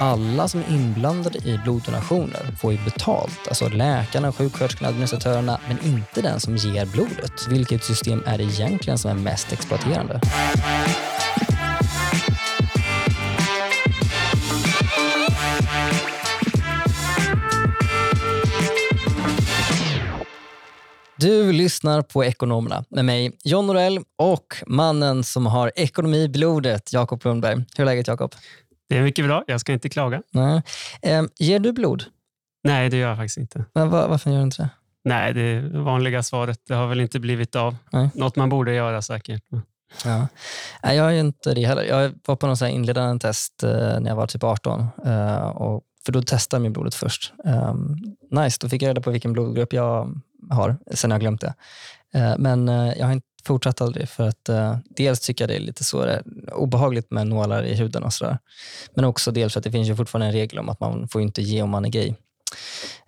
alla som är inblandade i bloddonationer får ju betalt. Alltså läkarna, sjuksköterskorna, administratörerna, men inte den som ger blodet. Vilket system är det egentligen som är mest exploaterande? Du lyssnar på Ekonomerna med mig, John Norell och mannen som har ekonomi i blodet, Jakob Lundberg. Hur är läget Jakob? Det är mycket bra. Jag ska inte klaga. Nej. Eh, ger du blod? Nej, det gör jag faktiskt inte. Men var, varför gör du inte det? Nej, det är vanliga svaret. Det har väl inte blivit av. Nej. Något man borde göra säkert. Ja. Nej, jag har inte det heller. Jag var på någon inledande test eh, när jag var typ 18. Eh, och, för då testade de blodet först. Um, nice, då fick jag reda på vilken blodgrupp jag har. Sen har jag glömt det. Uh, men jag har inte fortsatt aldrig för att eh, dels tycker jag det är lite så det obehagligt med nålar i huden och sådär. Men också dels för att det finns ju fortfarande en regel om att man får inte ge om man är gay.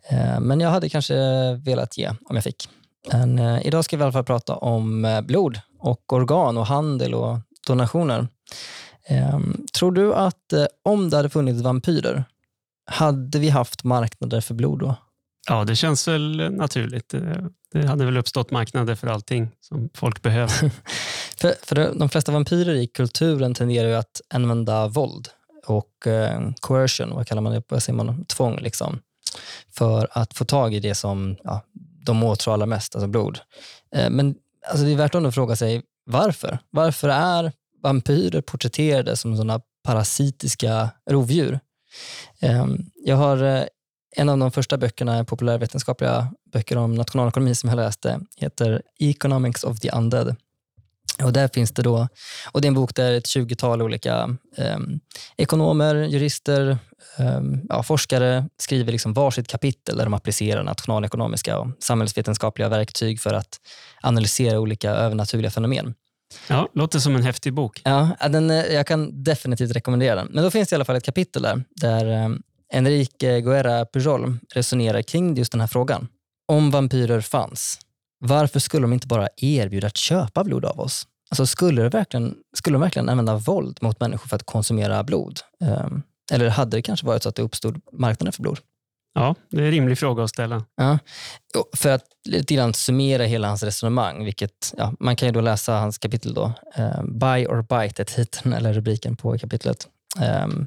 Eh, men jag hade kanske velat ge om jag fick. Men eh, idag ska vi i alla fall prata om eh, blod och organ och handel och donationer. Ehm, tror du att om det hade funnits vampyrer hade vi haft marknader för blod då? Ja, det känns väl naturligt. Eh, det hade väl uppstått marknader för allting som folk behöver. för, för de flesta vampyrer i kulturen tenderar ju att använda våld och eh, coercion, vad kallar man det? Vad säger man? Tvång, liksom, för att få tag i det som ja, de åtrår allra mest, alltså blod. Eh, men alltså, det är värt att fråga sig varför. Varför är vampyrer porträtterade som sådana parasitiska rovdjur? Ehm, jag har eh, en av de första böckerna, populärvetenskapliga böcker om nationalekonomi som jag läste, heter Economics of the Undead. Och där finns det då, och det är en bok där ett 20-tal olika eh, ekonomer, jurister, eh, ja, forskare skriver liksom varsitt kapitel där de applicerar nationalekonomiska och samhällsvetenskapliga verktyg för att analysera olika övernaturliga fenomen. Ja, låter som en häftig bok. Ja, den, eh, jag kan definitivt rekommendera den. Men då finns det i alla fall ett kapitel där, där eh, Enrique Guerra Pujol resonerar kring just den här frågan. Om vampyrer fanns, varför skulle de inte bara erbjuda att köpa blod av oss? Alltså skulle, det verkligen, skulle de verkligen använda våld mot människor för att konsumera blod? Um, eller hade det kanske varit så att det uppstod marknader för blod? Ja, det är en rimlig fråga att ställa. Ja. För att lite grann summera hela hans resonemang, vilket ja, man kan ju då läsa hans kapitel då. Uh, Buy or bite är titeln eller rubriken på kapitlet. Ehm,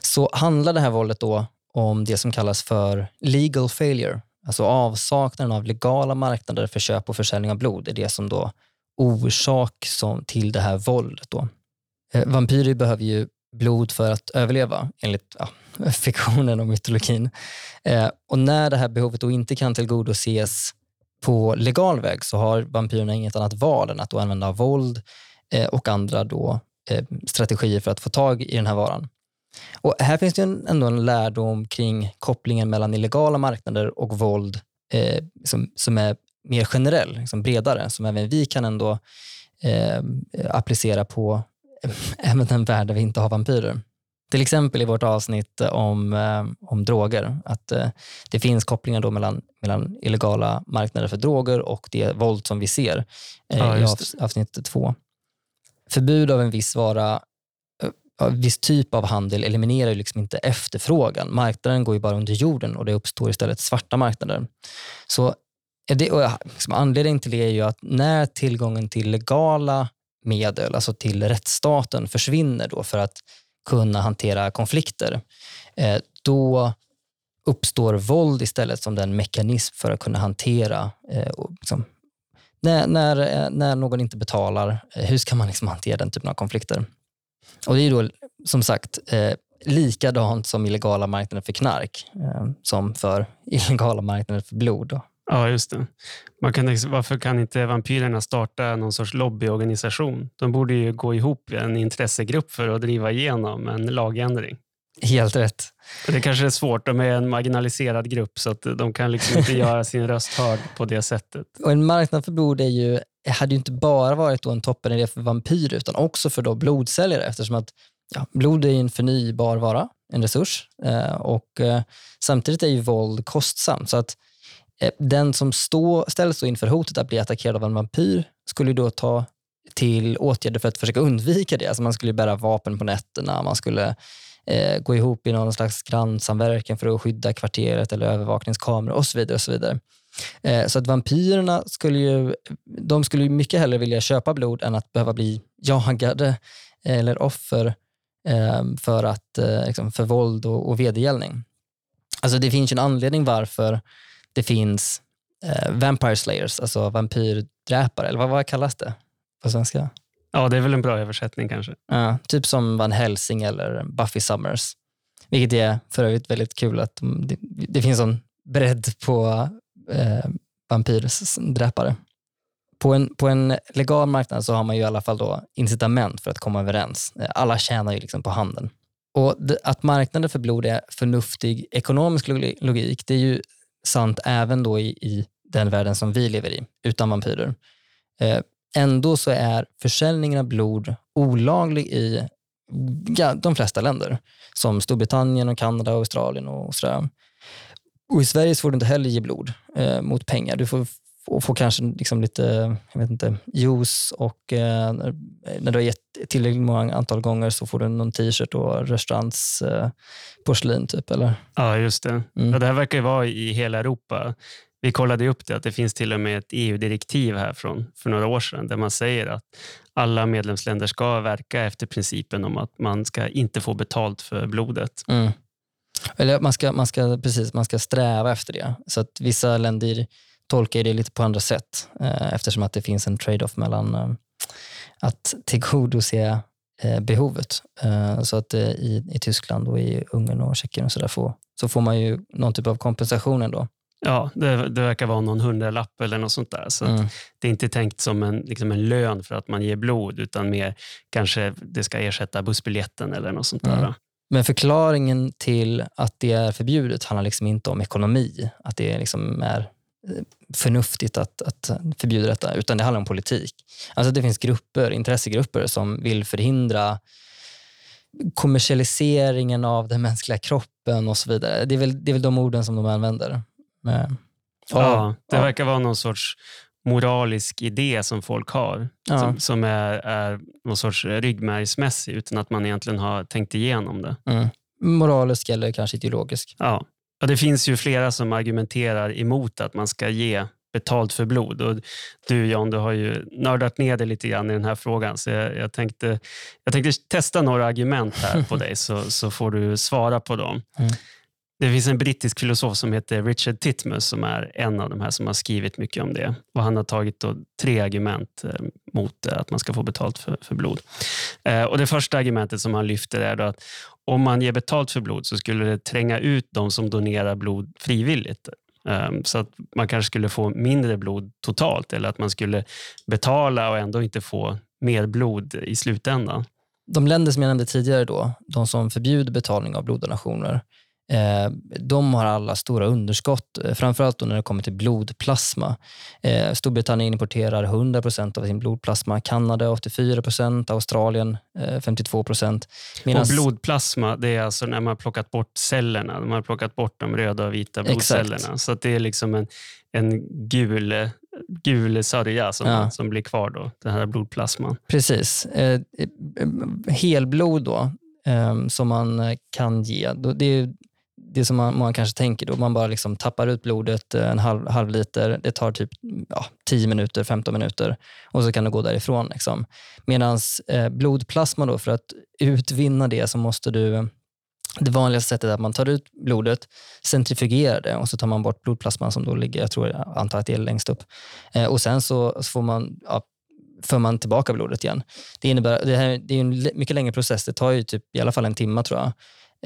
så handlar det här våldet då om det som kallas för legal failure, alltså avsaknaden av legala marknader för köp och försäljning av blod. Är det som då orsak som, till det här våldet. Då. Ehm, vampyrer behöver ju blod för att överleva, enligt ja, fiktionen och mytologin. Eh, och när det här behovet då inte kan tillgodoses på legal väg så har vampyrerna inget annat val än att använda våld eh, och andra då, strategier för att få tag i den här varan. Och här finns det ändå en lärdom kring kopplingen mellan illegala marknader och våld eh, som, som är mer generell, liksom bredare, som även vi kan ändå eh, applicera på även den värld där vi inte har vampyrer. Till exempel i vårt avsnitt om, eh, om droger, att eh, det finns kopplingar då mellan, mellan illegala marknader för droger och det våld som vi ser eh, ja, i av, avsnitt två. Förbud av en viss vara, eh, en viss typ av handel eliminerar ju liksom inte efterfrågan. Marknaden går ju bara under jorden och det uppstår istället svarta marknader. Så det, och liksom anledningen till det är ju att när tillgången till legala medel, alltså till rättsstaten, försvinner då för att kunna hantera konflikter, eh, då uppstår våld istället som den mekanism för att kunna hantera eh, liksom, när, när, eh, när någon inte betalar, eh, hur ska man liksom hantera den typen av konflikter? Och Det är då som sagt eh, likadant som illegala marknader för knark, som för illegala marknader för blod. Då. Ja, just det. Man kan, varför kan inte vampyrerna starta någon sorts lobbyorganisation? De borde ju gå ihop i en intressegrupp för att driva igenom en lagändring. Helt rätt. Det kanske är svårt. De är en marginaliserad grupp så att de kan liksom inte göra sin röst hörd på det sättet. Och En marknad för blod är ju, hade ju inte bara varit då en toppenidé för vampyrer utan också för då blodsäljare eftersom att ja, blod är en förnybar vara, en resurs eh, och eh, samtidigt är ju våld kostsamt. Så att Eh, den som stå, ställs inför hotet att bli attackerad av en vampyr skulle då ta till åtgärder för att försöka undvika det. Alltså man skulle bära vapen på nätterna, man skulle eh, gå ihop i någon slags grannsamverkan för att skydda kvarteret eller övervakningskameror och så vidare. Och så vidare. Eh, så att vampyrerna skulle ju, de skulle ju mycket hellre vilja köpa blod än att behöva bli jagade eller offer eh, för, att, eh, liksom, för våld och, och vedergällning. Alltså det finns ju en anledning varför det finns eh, Vampire Slayers, alltså vampyrdräpare, eller vad, vad kallas det på svenska? Ja, det är väl en bra översättning kanske. Ja, typ som Van Helsing eller Buffy Summers. Vilket är för övrigt väldigt kul att det, det finns en bredd på eh, vampyrdräpare. På en, på en legal marknad så har man ju i alla fall då incitament för att komma överens. Eh, alla tjänar ju liksom på handeln. Och det, Att marknaden för blod är förnuftig ekonomisk logik, det är ju sant även då i, i den världen som vi lever i, utan vampyrer. Eh, ändå så är försäljningen av blod olaglig i de flesta länder, som Storbritannien, och Kanada, och Australien och sådär. Och I Sverige får du inte heller ge blod eh, mot pengar. Du får, får, får kanske liksom lite jag vet inte, juice och eh, när du har gett tillräckligt många antal gånger så får du någon t-shirt och restaurangs eh, porslin. Typ, eller? Ja, just det. Mm. Ja, det här verkar ju vara i hela Europa. Vi kollade upp det, att det finns till och med ett EU-direktiv här från för några år sedan där man säger att alla medlemsländer ska verka efter principen om att man ska inte få betalt för blodet. Mm. Eller man ska, man, ska, precis, man ska sträva efter det. Så att vissa länder tolkar det lite på andra sätt eh, eftersom att det finns en trade-off mellan eh, att tillgodose eh, behovet. Eh, så att eh, i, i Tyskland och i Ungern och Tjeckien och så, där får, så får man ju någon typ av kompensation ändå. Ja, det, det verkar vara någon hundralapp eller något sånt där. Så mm. Det är inte tänkt som en, liksom en lön för att man ger blod, utan mer kanske det ska ersätta bussbiljetten eller något sånt där. Mm. Men förklaringen till att det är förbjudet handlar liksom inte om ekonomi, att det liksom är eh, förnuftigt att, att förbjuda detta, utan det handlar om politik. Alltså det finns grupper, intressegrupper som vill förhindra kommersialiseringen av den mänskliga kroppen och så vidare. Det är väl, det är väl de orden som de använder. Men, ja, det ja. verkar vara någon sorts moralisk idé som folk har, ja. som, som, är, är någon sorts ryggmärgsmässig utan att man egentligen har tänkt igenom det. Mm. Moralisk eller kanske ideologisk. Ja. ja. Det finns ju flera som argumenterar emot att man ska ge betalt för blod. Och du Jan, du har ju nördat ner dig lite grann i den här frågan. Så jag, jag, tänkte, jag tänkte testa några argument här på dig så, så får du svara på dem. Mm. Det finns en brittisk filosof som heter Richard Titmus som är en av de här som har skrivit mycket om det. Och Han har tagit då tre argument eh, mot eh, att man ska få betalt för, för blod. Eh, och Det första argumentet som han lyfter är att om man ger betalt för blod så skulle det tränga ut de som donerar blod frivilligt. Ehm, så att man kanske skulle få mindre blod totalt eller att man skulle betala och ändå inte få mer blod i slutändan. De länder som jag nämnde tidigare, då, de som förbjuder betalning av bloddonationer, de har alla stora underskott, eh, framförallt när det kommer till blodplasma. Eh, Storbritannien importerar 100 procent av sin blodplasma, Kanada 84 procent, Australien 52 procent. Medans... Och blodplasma, det är alltså när man har plockat bort cellerna. De har plockat bort de röda och vita blodcellerna. Exakt. Så det är liksom en, en gul gul sörja som, ja. som blir kvar då, den här blodplasman. Precis. Eh, helblod då, eh, som man kan ge, det är det som man, man kanske tänker då, man bara liksom tappar ut blodet eh, en halv, halv liter, det tar typ ja, 10 minuter, 15 minuter och så kan du gå därifrån. Liksom. Medan eh, blodplasma, då, för att utvinna det så måste du det vanligaste sättet är att man tar ut blodet, centrifugerar det och så tar man bort blodplasman som då ligger, jag tror jag antar att det är längst upp. Eh, och sen så, så får man, ja, för man tillbaka blodet igen. Det, innebär, det, här, det är en mycket längre process, det tar ju typ i alla fall en timme tror jag.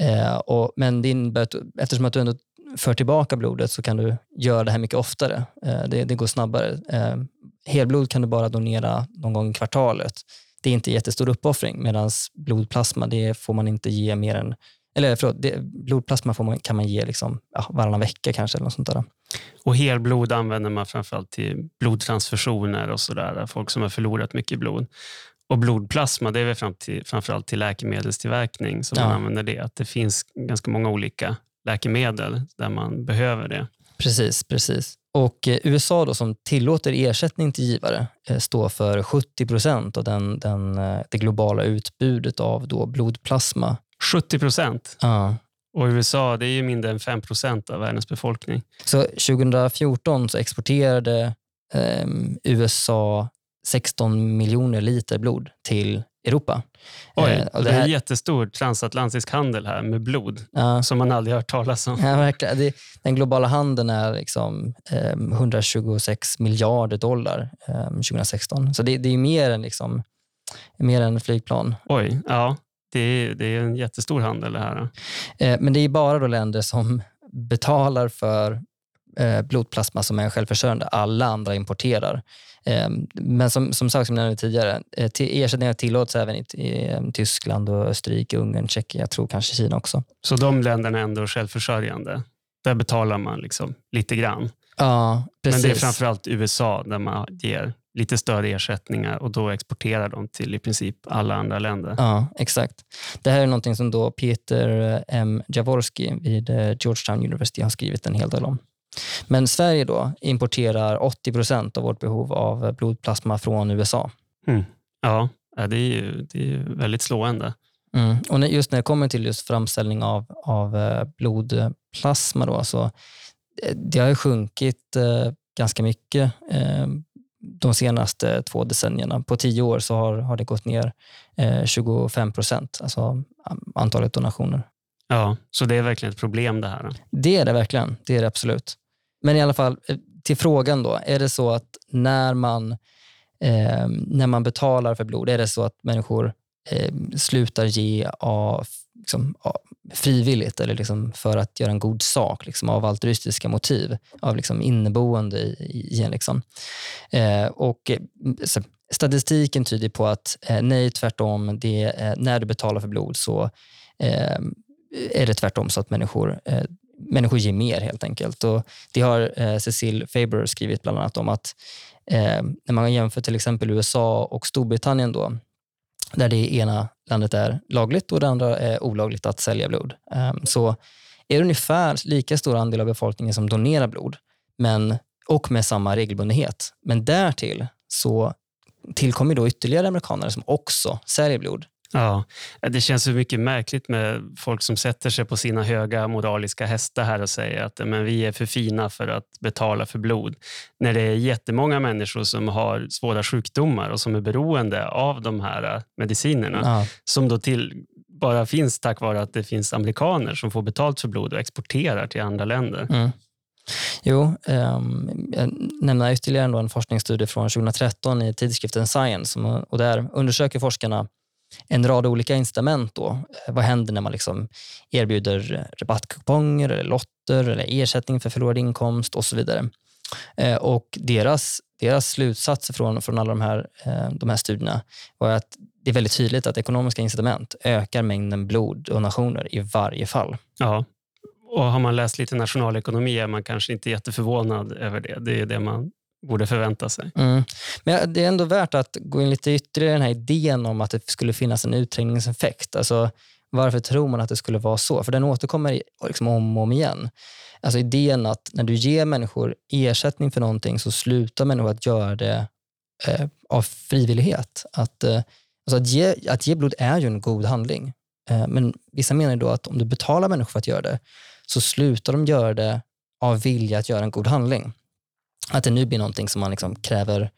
Eh, och, men det innebär att, eftersom att du ändå för tillbaka blodet så kan du göra det här mycket oftare. Eh, det, det, går snabbare. Eh, helblod kan du bara donera någon gång i kvartalet. Det är inte jättestor uppoffring medan blodplasma det får man inte ge mer än eller förlåt, det, blodplasma får man, kan man ge liksom, ja, varannan vecka kanske. Eller något sånt där. Och helblod använder man framförallt till blodtransfusioner och sådär. Folk som har förlorat mycket blod. Och blodplasma, det är väl fram till, framförallt till läkemedelstillverkning som ja. man använder det. Att det finns ganska många olika läkemedel där man behöver det. Precis, precis. Och eh, USA då, som tillåter ersättning till givare eh, står för 70 procent av den, den, eh, det globala utbudet av då blodplasma. 70 procent. Ja. Och USA det är ju mindre än 5 procent av världens befolkning. Så 2014 så exporterade ehm, USA 16 miljoner liter blod till Europa. Oj, Eh, det, det är här- jättestor transatlantisk handel här med blod Ja, som man aldrig hört talas om. ja, verkligen. Det, den globala handeln är liksom, ehm, 126 miljarder dollar ehm, 2016. Så det, det är mer än, liksom, mer än flygplan. Oj, ja. Det är, det är en jättestor handel det här. Eh, Men det är bara då länder som betalar för eh, blodplasma som är självförsörjande. Alla andra importerar. Eh, Men som, som sagt, som jag nämnde tidigare, eh, till- ersättningar tillåts även i, i eh, Tyskland, och Österrike, Ungern, Tjeckien, jag tror kanske Kina också. Så de länderna är ändå självförsörjande. Där betalar man liksom lite grann. Ja, precis. Men det är framförallt USA där man ger lite större ersättningar och då exporterar de till i princip alla andra länder. Ja, exakt. Det här är någonting som då Peter eh, M. Jaworski vid eh, Georgetown University har skrivit en hel del om. Men Sverige då importerar 80 procent av vårt behov av blodplasma från USA. Ja, ja, det är ju, det är ju väldigt slående. Mm. Och just när det kommer till just framställning av, av eh, blodplasma då, så eh, det har ju sjunkit eh, ganska mycket de senaste två decennierna. På tio år så har, har det gått ner eh, 25 procent, alltså antalet donationer. Ja, så det är verkligen ett problem det här. Det är det verkligen, det är det absolut. Men i alla fall, eh, till frågan då. Är det så att när man, eh, när man betalar för blod, är det så att människor eh, slutar ge av, liksom, av, frivilligt eller liksom för att göra en god sak, liksom, av altruistiska motiv, av liksom inneboende i, i en. Liksom. Eh, och, eh, så, statistiken tyder på att eh, nej, tvärtom, det, är, när du betalar för blod så eh, är det tvärtom så att människor, eh, människor ger mer helt enkelt. Och det har eh, Cecil Faber skrivit bland annat om att eh, när man jämför till exempel USA och Storbritannien då, där det ena landet är lagligt och det andra är olagligt att sälja blod, eh, så är det ungefär lika stor andel av befolkningen som donerar blod men, och med samma regelbundenhet. Men därtill så tillkommer då ytterligare amerikaner som också säljer blod. Ja, det känns ju mycket märkligt med folk som sätter sig på sina höga moraliska hästar här och säger att men vi är för fina för att betala för blod. När det är jättemånga människor som har svåra sjukdomar och som är beroende av de här äh, medicinerna Ja, som då till, bara finns tack vare att det finns amerikaner som får betalt för blod och exporterar till andra länder. Mm. Jo, um, jag nämner ytterligare en forskningsstudie från 2013 i tidskriften Science. Och där undersöker forskarna en rad olika incitament. Då. Eh, vad händer när man liksom erbjuder rabattkuponger, eller lotter, eller ersättning för förlorad inkomst och så vidare. Eh, och deras, deras slutsats från, från alla de här, eh, de här studierna var att det är väldigt tydligt att ekonomiska incitament ökar mängden bloddonationer i varje fall. Ja. Och har man läst lite nationalekonomi är man kanske inte jätteförvånad över det. Det är det man borde förvänta sig. Mm. Men det är ändå värt att gå in lite ytterligare i den här idén om att det skulle finnas en utträngningseffekt. Alltså, varför tror man att det skulle vara så? För den återkommer liksom om och om igen. Alltså idén att när du ger människor ersättning för någonting så slutar människor att göra det eh, av frivillighet. Att, eh, alltså att, ge, att ge blod är ju en god handling. Eh, men vissa menar då att om du betalar människor för att göra det så slutar de göra det av vilja att göra en god handling. Att det nu blir någonting som man liksom kräver,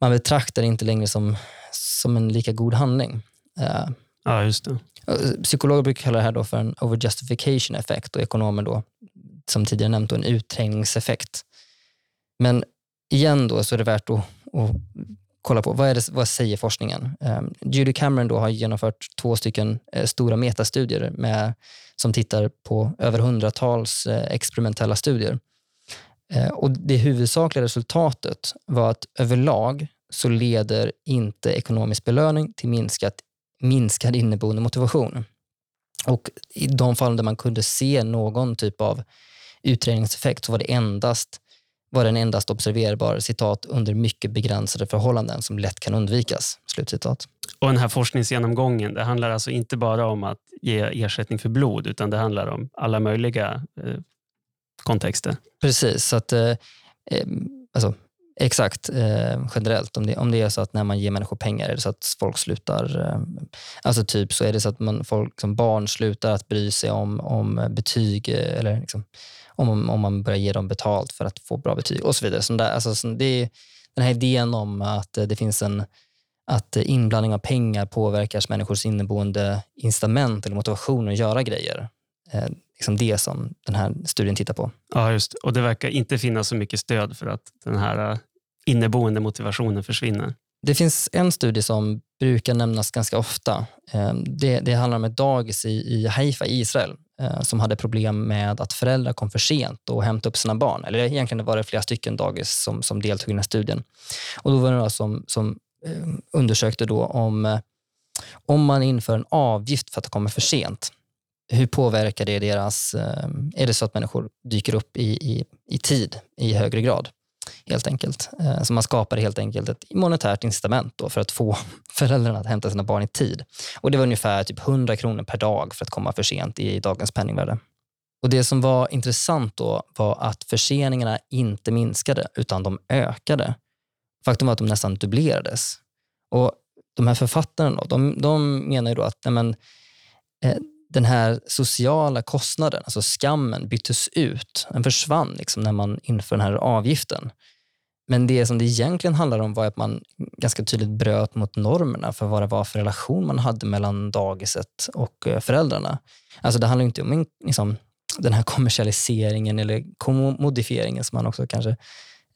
man betraktar inte längre som, som en lika god handling. Eh, Ja, just det. Psykologer brukar kalla det här då för en overjustification effekt och ekonomer då, som tidigare nämnt, då, en utträngningseffekt. Men igen då så är det värt att, att kolla på vad, är det, vad säger forskningen? Um, Judy Cameron då har genomfört två stycken eh, stora metastudier med, som tittar på över hundratals eh, experimentella studier. Eh, och Det huvudsakliga resultatet var att överlag så leder inte ekonomisk belöning till minskat minskad inneboende motivation. Och I de fall där man kunde se någon typ av utredningseffekt så var det endast var den endast observerbar citat under mycket begränsade förhållanden som lätt kan undvikas. Slutcitat. Och den här forskningsgenomgången, det handlar alltså inte bara om att ge ersättning för blod, utan det handlar om alla möjliga eh, kontexter. Precis, så att eh, eh, alltså, Exakt, eh, generellt. Om det, om det är så att när man ger människor pengar, är det så att folk slutar... Eh, alltså typ så är det så att man, folk som barn slutar att bry sig om, om betyg eh, eller liksom, om, om man börjar ge dem betalt för att få bra betyg och så vidare. Så där, alltså, så det är den här idén om att eh, det finns en att inblandning av pengar påverkar människors inneboende incitament eller motivation att göra grejer. Eh, Eh, liksom det som den här studien tittar på. Ja, just Och det verkar inte finnas så mycket stöd för att den här eh, inneboende motivationen försvinner. Det finns en studie som brukar nämnas ganska ofta. Eh, det, det handlar om ett dagis i, i Haifa i Israel eh, som hade problem med att föräldrar kom för sent och hämtade upp sina barn. Eller egentligen var det flera stycken dagis som, som deltog i den här studien. Och då var det några som, som undersökte då om, om man inför en avgift för att komma för sent hur påverkar det deras... Eh, är det så att människor dyker upp i, i, i tid i högre grad? helt enkelt. Eh, så man skapar helt enkelt ett monetärt incitament då för att få föräldrarna att hämta sina barn i tid. Och Det var ungefär typ 100 kronor per dag för att komma för sent i dagens penningvärde. Och Det som var intressant då var att förseningarna inte minskade utan de ökade. Faktum var att de nästan dubblerades. Och De här författarna då, de, de menar ju då att nej men, eh, den här sociala kostnaden, alltså skammen, byttes ut. Den försvann liksom när man inför den här avgiften. Men det som det egentligen handlar om var att man ganska tydligt bröt mot normerna för vad det var för relation man hade mellan dagiset och eh, föräldrarna. Alltså det handlar inte om liksom, den här kommersialiseringen eller kommodifieringen som man också kanske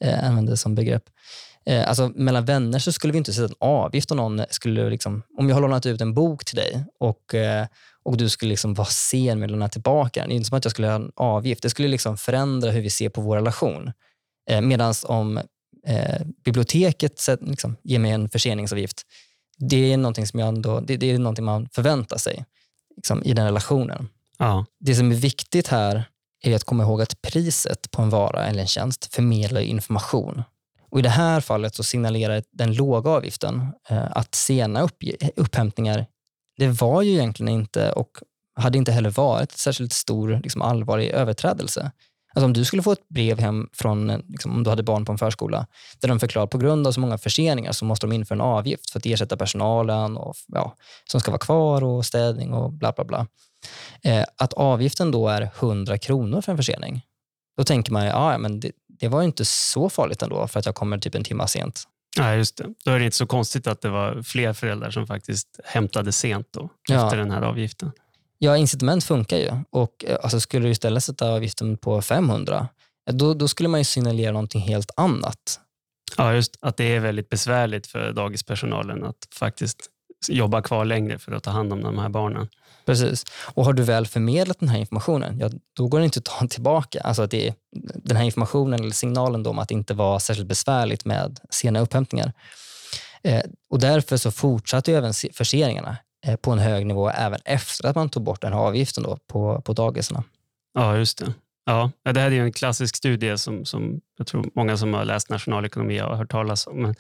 eh, använder som begrepp. Eh, alltså mellan vänner så skulle vi inte sätta en avgift om någon skulle, liksom, om jag har lånat ut en bok till dig och, eh, och du skulle liksom vara sen med att lämna tillbaka den. Det är inte som att jag skulle ha en avgift. Det skulle liksom förändra hur vi ser på vår relation. Eh, Medan om eh, biblioteket liksom, ger mig en förseningsavgift, det är någonting, som jag ändå, det, det är någonting man förväntar sig liksom, i den relationen. Ja. Det som är viktigt här är att komma ihåg att priset på en vara eller en tjänst förmedlar information. Och I det här fallet så signalerar den låga avgiften eh, att sena upp, upphämtningar det var ju egentligen inte och hade inte heller varit särskilt stor liksom, allvarlig överträdelse. Alltså om du skulle få ett brev hem från, liksom, om du hade barn på en förskola, där de förklarar på grund av så många förseningar så måste de införa en avgift för att ersätta personalen och, ja, som ska vara kvar och städning och bla bla bla. Eh, att avgiften då är 100 kronor för en försening, då tänker man ah, ja, men det, det var inte så farligt ändå för att jag kommer typ en timme sent. Nej, just det. Då är det inte så konstigt att det var fler föräldrar som faktiskt hämtade sent då, ja. efter den här avgiften. Ja, incitament funkar ju. Och, eh, alltså, skulle du istället sätta avgiften på 500, då, då skulle man ju signalera någonting helt annat. Ja, just att det är väldigt besvärligt för dagispersonalen att faktiskt jobba kvar längre för att ta hand om de här barnen. Precis. Och har du väl förmedlat den här informationen, ja, då går det inte att ta tillbaka. Alltså att det den här informationen eller signalen om att det inte var särskilt besvärligt med sena upphämtningar. Eh, och därför så fortsatte även förseningarna eh, på en hög nivå även efter att man tog bort den här avgiften då på, på dagisarna. Ja, just det. Ja, det här är en klassisk studie som, som jag tror många som har läst nationalekonomi har hört talas om.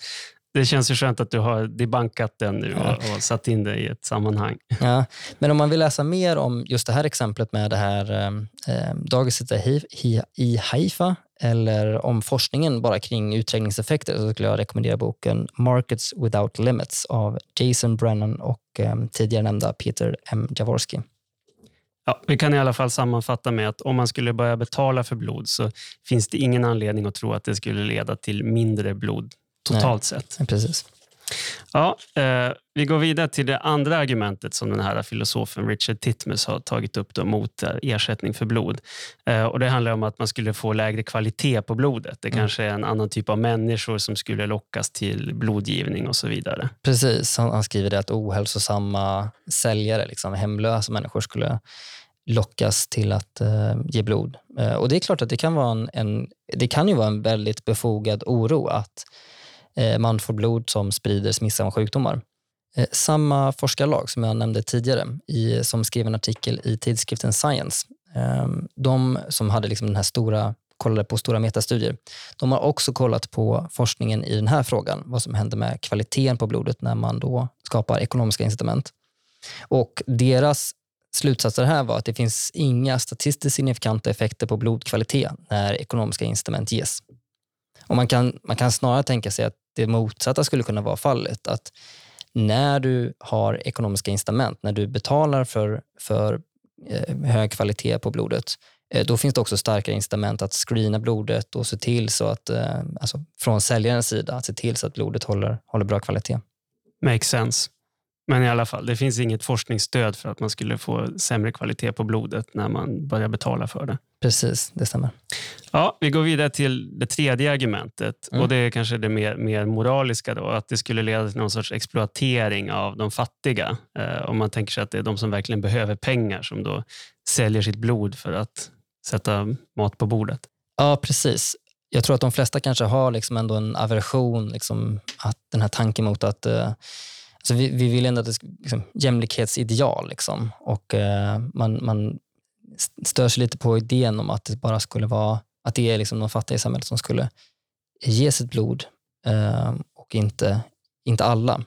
Det känns ju skönt att du har debankat den nu ja. och, och, satt in det i ett sammanhang. Ja, men om man vill läsa mer om just det här exemplet med det här eh, eh dagiset i Haifa eller om forskningen bara kring utträngningseffekter så skulle jag rekommendera boken Markets without limits av Jason Brennan och eh, tidigare nämnda Peter M. Jaworski. Ja, vi kan i alla fall sammanfatta med att om man skulle börja betala för blod så finns det ingen anledning att tro att det skulle leda till mindre blod totalt Nej, sett. Precis. Ja, eh, vi går vidare till det andra argumentet som den här filosofen Richard Titmus har tagit upp då mot eh, ersättning för blod. Eh, och Det handlar om att man skulle få lägre kvalitet på blodet. Det mm. kanske är en annan typ av människor som skulle lockas till blodgivning och så vidare. Precis, han, han skriver det att ohälsosamma säljare, liksom hemlösa människor skulle lockas till att uh, ge blod. Uh, och Det är klart att det kan, vara en, en, det kan ju vara en väldigt befogad oro att Eh, Eh, man får blod som sprider smittsamma sjukdomar. Eh, samma forskarlag som jag nämnde tidigare, i, som skrev en artikel i tidskriften Science, ehm, de som hade liksom den här stora, kollade på stora metastudier, de har också kollat på forskningen i den här frågan, vad som händer med kvaliteten på blodet när man då skapar ekonomiska incitament. Och deras slutsatser här var att det finns inga statistiskt signifikanta effekter på blodkvalitet när ekonomiska incitament ges. Och man, kan, man kan snarare tänka sig att det motsatta skulle kunna vara fallet. Att när du har ekonomiska incitament, när du betalar för, för eh, hög kvalitet på blodet, eh, då finns det också starkare incitament att screena blodet och se till så att, eh, alltså från säljarens sida, att se till så att blodet håller, håller bra kvalitet. Makes sense. Men i alla fall, det finns inget forskningsstöd för att man skulle få sämre kvalitet på blodet när man börjar betala för det. Precis, det stämmer. Ja, vi går vidare till det tredje argumentet. Mm. och Det är kanske det mer, mer moraliska. Då, att det skulle leda till någon sorts exploatering av de fattiga. Eh, om man tänker sig att det är de som verkligen behöver pengar som då säljer sitt blod för att sätta mat på bordet. Ja, precis. Jag tror att de flesta kanske har liksom ändå en aversion, liksom, att den här tanken mot att eh, alltså vi, vi vill ändå att det ska, liksom, jämlikhetsideal. Liksom. Och, eh, man, man stör sig lite på idén om att det bara skulle vara att det är liksom de fattiga i samhället som skulle ge sitt blod eh, och inte, inte alla.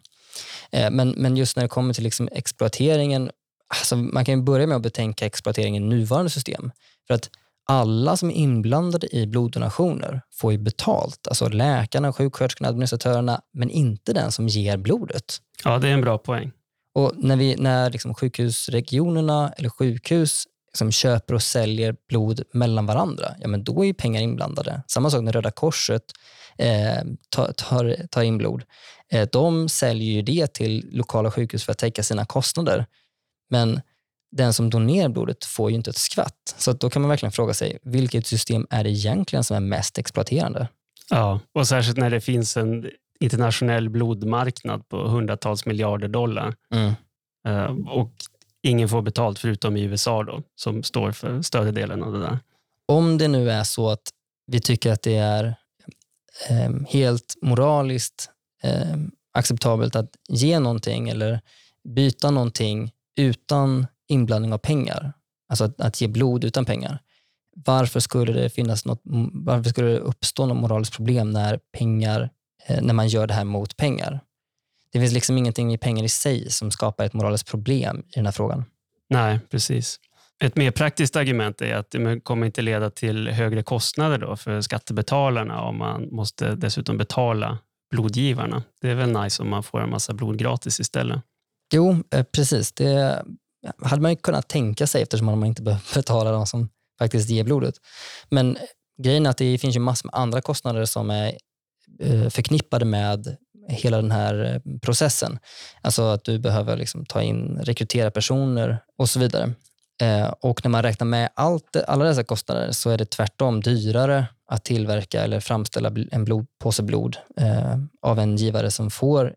Eh, men, men just när det kommer till liksom exploateringen, alltså man kan börja med att betänka exploateringen i nuvarande system. För att alla som är inblandade i bloddonationer får ju betalt. Alltså läkarna, sjuksköterskorna, administratörerna, men inte den som ger blodet. Ja, det är en bra poäng. Och när, vi, när liksom sjukhusregionerna eller sjukhus liksom köper och säljer blod mellan varandra, ja, men då är pengar inblandade. Samma sak när Röda Korset eh, tar, tar, tar in blod. Eh, de säljer ju det till lokala sjukhus för att täcka sina kostnader. Men den som donerar blodet får ju inte ett skvatt. Så då kan man verkligen fråga sig, vilket system är det egentligen som är mest exploaterande? Ja, och särskilt när det finns en internationell blodmarknad på hundratals miljarder dollar. Mm. Uh, och ingen får betalt förutom i USA då, som står för större delen av det där. Om det nu är så att vi tycker att det är eh, helt moraliskt eh, acceptabelt att ge någonting eller byta någonting utan inblandning av pengar, alltså att, att ge blod utan pengar. Varför skulle det finnas något, varför skulle det uppstå något moraliskt problem när, pengar, eh, när man gör det här mot pengar? Det finns liksom ingenting i pengar i sig som skapar ett moraliskt problem i den här frågan. Nej, precis. Ett mer praktiskt argument är att det kommer inte leda till högre kostnader då för skattebetalarna om man måste dessutom betala blodgivarna. Det är väl nice om man får en massa blod gratis istället. Jo, eh, precis. Det hade man ju kunnat tänka sig eftersom man inte behöver betala de som faktiskt ger blodet. Men grejen är att det finns ju massor med andra kostnader som är eh, förknippade med hela den här eh, processen. Alltså att du behöver liksom ta in, rekrytera personer och så vidare. Eh, och när man räknar med allt, alla dessa kostnader så är det tvärtom dyrare att tillverka eller framställa en blod, påse blod eh, av en givare som får,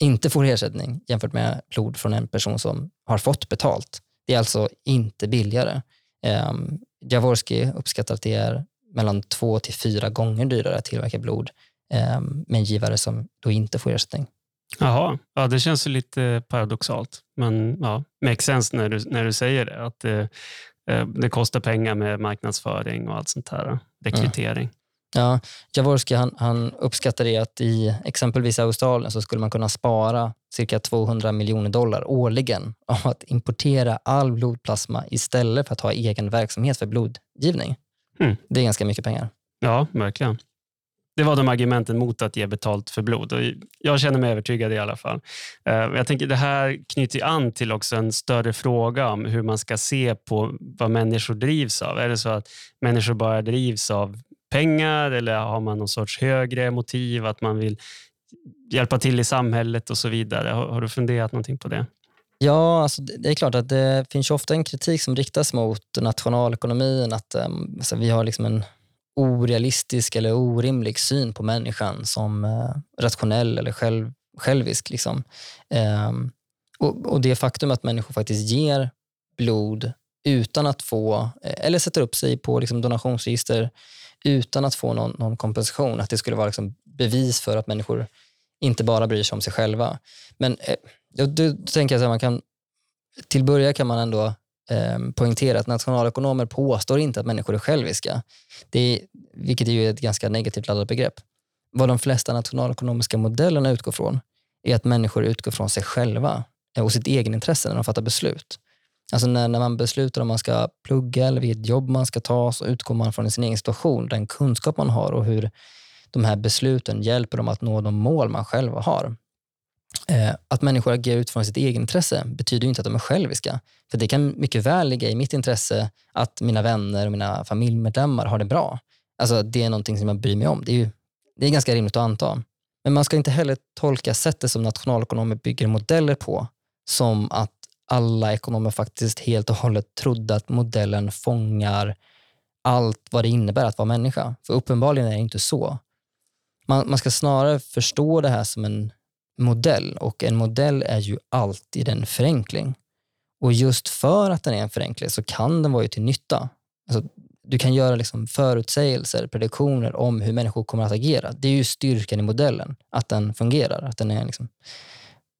inte får ersättning jämfört med blod från en person som har fått betalt. Det är alltså inte billigare. Eh, Jaworski uppskattar att det är mellan två till fyra gånger dyrare att tillverka blod eh, med en givare som då inte får ersättning. Jaha, ja, det känns lite paradoxalt. Men ja, makes sense när du, när du säger det. Att det, eh, det kostar pengar med marknadsföring och allt sånt här. Rekrytering. Mm. Ja, Jaworski han, han uppskattar det att i exempelvis Australien så skulle man kunna spara cirka 200 miljoner dollar årligen av att importera all blodplasma istället för att ha egen verksamhet för blodgivning. Mm. Det är ganska mycket pengar. Ja, verkligen. Det var de argumenten mot att ge betalt för blod. Och jag känner mig övertygad i alla fall. Eh, jag tänker Det här knyter an till också en större fråga om hur man ska se på vad människor drivs av. Är det så att människor bara drivs av pengar eller har man någon sorts högre motiv att man vill hjälpa till i samhället och så vidare? Har, har du funderat någonting på det? Ja, alltså det är klart att det finns ofta en kritik som riktas mot nationalekonomin. Att ehm, alltså vi har liksom en orealistisk eller orimlig syn på människan som eh, rationell eller själv, självisk. Liksom. Ehm, och, och det faktum att människor faktiskt ger blod utan att få, eh, eller sätter upp sig på liksom donationsregister utan att få någon, någon kompensation, att det skulle vara liksom bevis för att människor inte bara bryr sig om sig själva. Men eh, då, då tänker jag att man kan, till början kan man ändå Ehm, poängtera att nationalekonomer påstår inte att människor är själviska, det är, vilket är ju ett ganska negativt laddat begrepp. Vad de flesta nationalekonomiska modellerna utgår från är att människor utgår från sig själva och sitt egenintresse när de fattar beslut. Alltså när, när man beslutar om man ska plugga eller vilket jobb man ska ta så utgår man från sin egen situation, den kunskap man har och hur de här besluten hjälper dem att nå de mål man själv har. Eh, att människor agerar utifrån sitt egenintresse betyder inte att de är själviska. För Det kan mycket väl ligga i mitt intresse att mina vänner och mina familjemedlemmar har det bra. Alltså Det är någonting som jag bryr mig om. Det är, ju, det är ganska rimligt att anta. Men man ska inte heller tolka sättet som nationalekonomer bygger modeller på som att alla ekonomer faktiskt helt och hållet trodde att modellen fångar allt vad det innebär att vara människa. För uppenbarligen är det inte så. Man, man ska snarare förstå det här som en modell och en modell är ju alltid en förenkling. Och just för att den är en förenkling så kan den vara till nytta. Alltså, du kan göra liksom förutsägelser, prediktioner om hur människor kommer att agera. Det är ju styrkan i modellen, att den fungerar. Att den är liksom,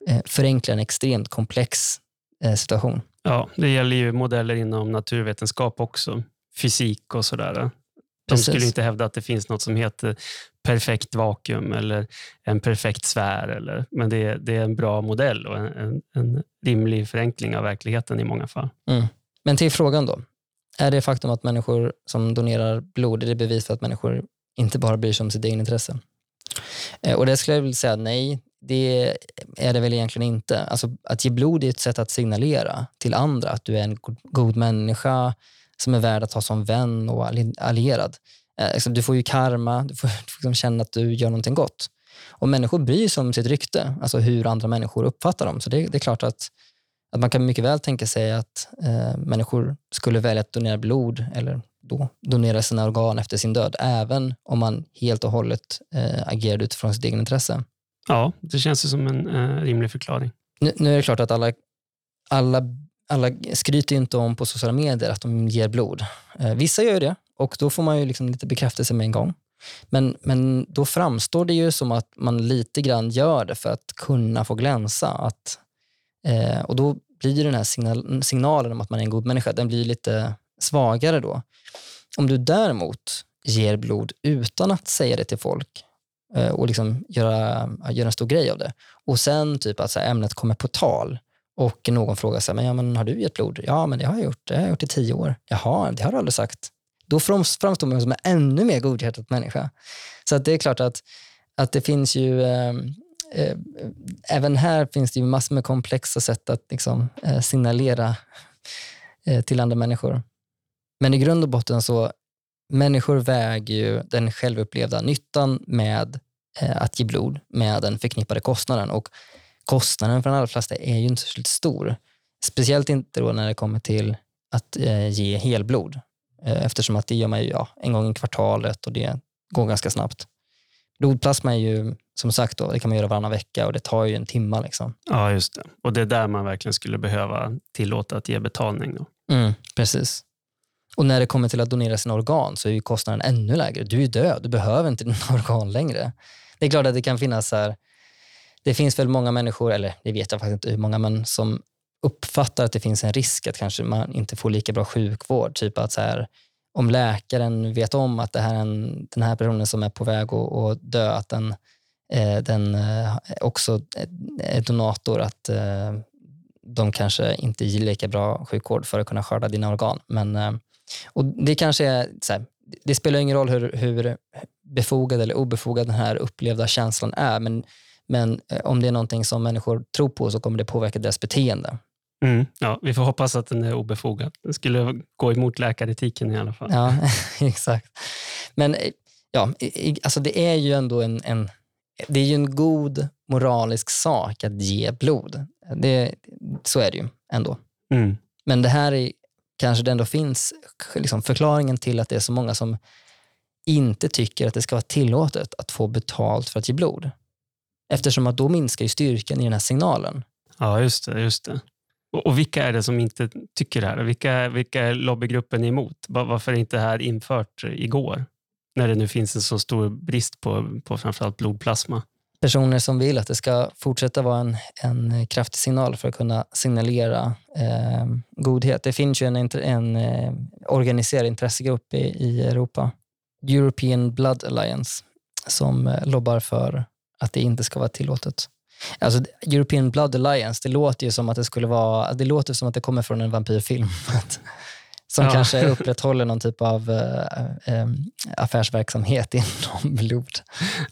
eh, förenklar en extremt komplex eh, situation. Ja, det gäller ju modeller inom naturvetenskap också. Fysik och sådär. De Precis. skulle inte hävda att det finns något som heter perfekt vakuum eller en perfekt sfär. Eller, men det är, det är en bra modell och en, en, en rimlig förenkling av verkligheten i många fall. Mm. Men till frågan då. Är det faktum att människor som donerar blod, är det bevis för att människor inte bara bryr sig om sitt eget intresse? Eh, och det skulle jag vilja säga nej, det är det väl egentligen inte. Alltså, att ge blod är ett sätt att signalera till andra att du är en god människa som är värd att ha som vän och allierad. Eh, liksom, du får ju karma, du får liksom känna att du gör någonting gott. Och människor bryr sig om sitt rykte, alltså hur andra människor uppfattar dem. Så det, det är klart att, att man kan mycket väl tänka sig att eh, människor skulle välja att donera blod eller då donera sina organ efter sin död, även om man helt och hållet eh, agerade utifrån sitt eget intresse. Ja, det känns ju som en eh, rimlig förklaring. Nu, nu, är det klart att alla, alla, alla skryter inte om på sociala medier att de ger blod. Eh, vissa gör det och då får man ju liksom lite bekräftelse med en gång. Men, men då framstår det ju som att man lite grann gör det för att kunna få glänsa. Att, eh, och då blir den här signal, signalen om att man är en god människa, den blir lite svagare då. Om du däremot ger blod utan att säga det till folk Eh, och liksom göra, eh, göra en stor grej av det och sen typ att så här, ämnet kommer på tal och någon frågar sig, men, ja, men har du gett blod? Ja, men det har jag gjort. Det har jag gjort i tio år. Jaha, det har du aldrig sagt. Då framstår man som en ännu mer godhjärtad människa. Så att det är klart att, att det finns ju eh, eh, även här finns det ju massor med komplexa sätt att liksom, eh, signalera eh, till andra människor. Men i grund och botten så människor väger ju den självupplevda nyttan med eh, att ge blod med den förknippade kostnaden. Och kostnaden för allra flesta är ju inte så stor. Speciellt inte då när det kommer till att eh, ge helblod. Eh, eftersom att det gör man ju ja, en gång i kvartalet och det går ganska snabbt. Blodplasma är ju som sagt, då, det kan man göra varannan vecka och det tar ju en timme. Liksom. Ja, just det. Och det är där man verkligen skulle behöva tillåta att ge betalning. Då. Mm, precis. Och när det kommer till att donera sina organ så är ju kostnaden ännu lägre. Du är död, du behöver inte dina organ längre. Det är klart att det kan finnas så här, det finns väl många människor, eller det vet jag faktiskt inte hur många, men som uppfattar att det finns en risk att kanske man inte får lika bra sjukvård. Typ att så här, om läkaren vet om att det här en, den här personen som är på väg att, att dö, att den, eh, den eh, också är donator, att eh, de kanske inte ger lika bra sjukvård för att kunna skörda dina organ. Men, eh, och det kanske är, så här, det spelar ingen roll hur, hur befogad eller obefogad den här upplevda känslan är, men, men om det är någonting som människor tror på så kommer det påverka deras beteende. Mm, ja, vi får hoppas att den är obefogad. Den skulle gå emot läkaretiken i alla fall. Ja, exakt. Men ja, alltså det är ju ändå en, en, det är ju en god moralisk sak att ge blod. Det, så är det ju ändå. Mm. Men det här är kanske det ändå finns liksom förklaringen till att det är så många som inte tycker att det ska vara tillåtet att få betalt för att ge blod. Eftersom att då minskar ju styrkan i den här signalen. Ja, just det. Just det. Och, och vilka är det som inte tycker det här? Vilka, vilka är lobbygruppen emot? Varför är inte det här infört igår? När det nu finns en så stor brist på, på framförallt blodplasma. Personer som vill att det ska fortsätta vara en, en kraftig signal för att kunna signalera eh, godhet. Det finns ju en, en eh, organiserad intressegrupp i, i Europa, European Blood Alliance, som eh, lobbar för att det inte ska vara tillåtet. Alltså, European Blood Alliance, det låter ju som att det skulle vara, det låter som att det kommer från en vampyrfilm. som ja. kanske upprätthåller någon typ av äh, äh, affärsverksamhet inom blod.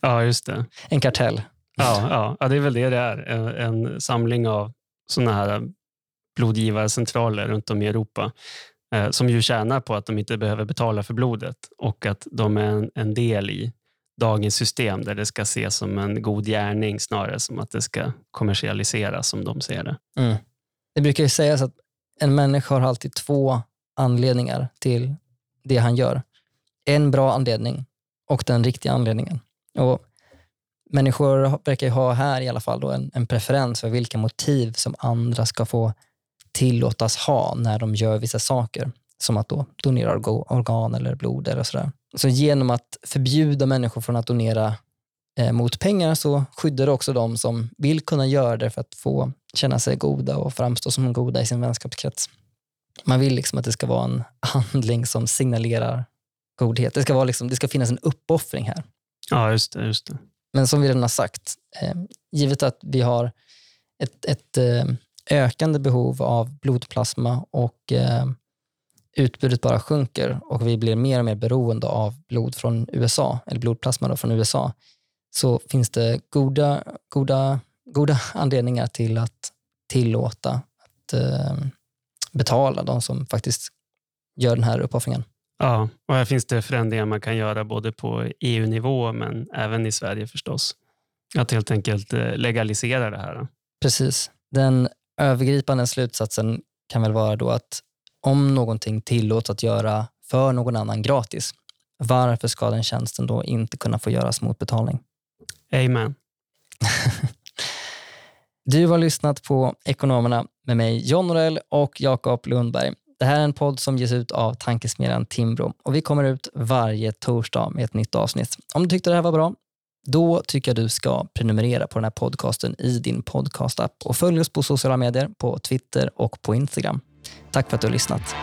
Ja, just det. En kartell. Ja, ja, ja, det är väl det det är. En, en samling av sådana här blodgivarcentraler runt om i Europa eh, som ju tjänar på att de inte behöver betala för blodet och att de är en, en del i dagens system där det ska ses som en god gärning snarare som att det ska kommersialiseras som de ser det. Mm. Det brukar ju sägas att en människa har alltid två anledningar till det han gör. En bra anledning och den riktiga anledningen. Och Människor verkar ha här i alla fall då en, en preferens för vilka motiv som andra ska få tillåtas ha när de gör vissa saker. Som att då donera organ eller blod eller sådär. Så genom att förbjuda människor från att donera eh, mot pengar så skyddar det också de som vill kunna göra det för att få känna sig goda och framstå som goda i sin vänskapskrets. Man vill liksom att det ska vara en handling som signalerar godhet. Det ska, vara liksom, det ska finnas en uppoffring här. Ja, just det. Just det. Men som vi redan har sagt, eh, givet att vi har ett, ett eh, ökande behov av blodplasma och eh, utbudet bara sjunker och vi blir mer och mer beroende av blod från USA, eller blodplasma från USA, så finns det goda, goda, goda anledningar till att tillåta att eh, betala de som faktiskt gör den här uppoffringen. Ja, och här finns det förändringar man kan göra både på EU-nivå men även i Sverige förstås. Att helt enkelt eh, legalisera det här. Precis. Den övergripande slutsatsen kan väl vara då att om någonting tillåts att göra för någon annan gratis, varför ska den tjänsten då inte kunna få göras mot betalning? Amen. du har lyssnat på Ekonomerna med mig John Norell och Jakob Lundberg. Det här är en podd som ges ut av tankesmedjan Timbro och vi kommer ut varje torsdag med ett nytt avsnitt. Om du tyckte det här var bra, då tycker jag du ska prenumerera på den här podcasten i din podcastapp och följ oss på sociala medier, på Twitter och på Instagram. Tack för att du har lyssnat.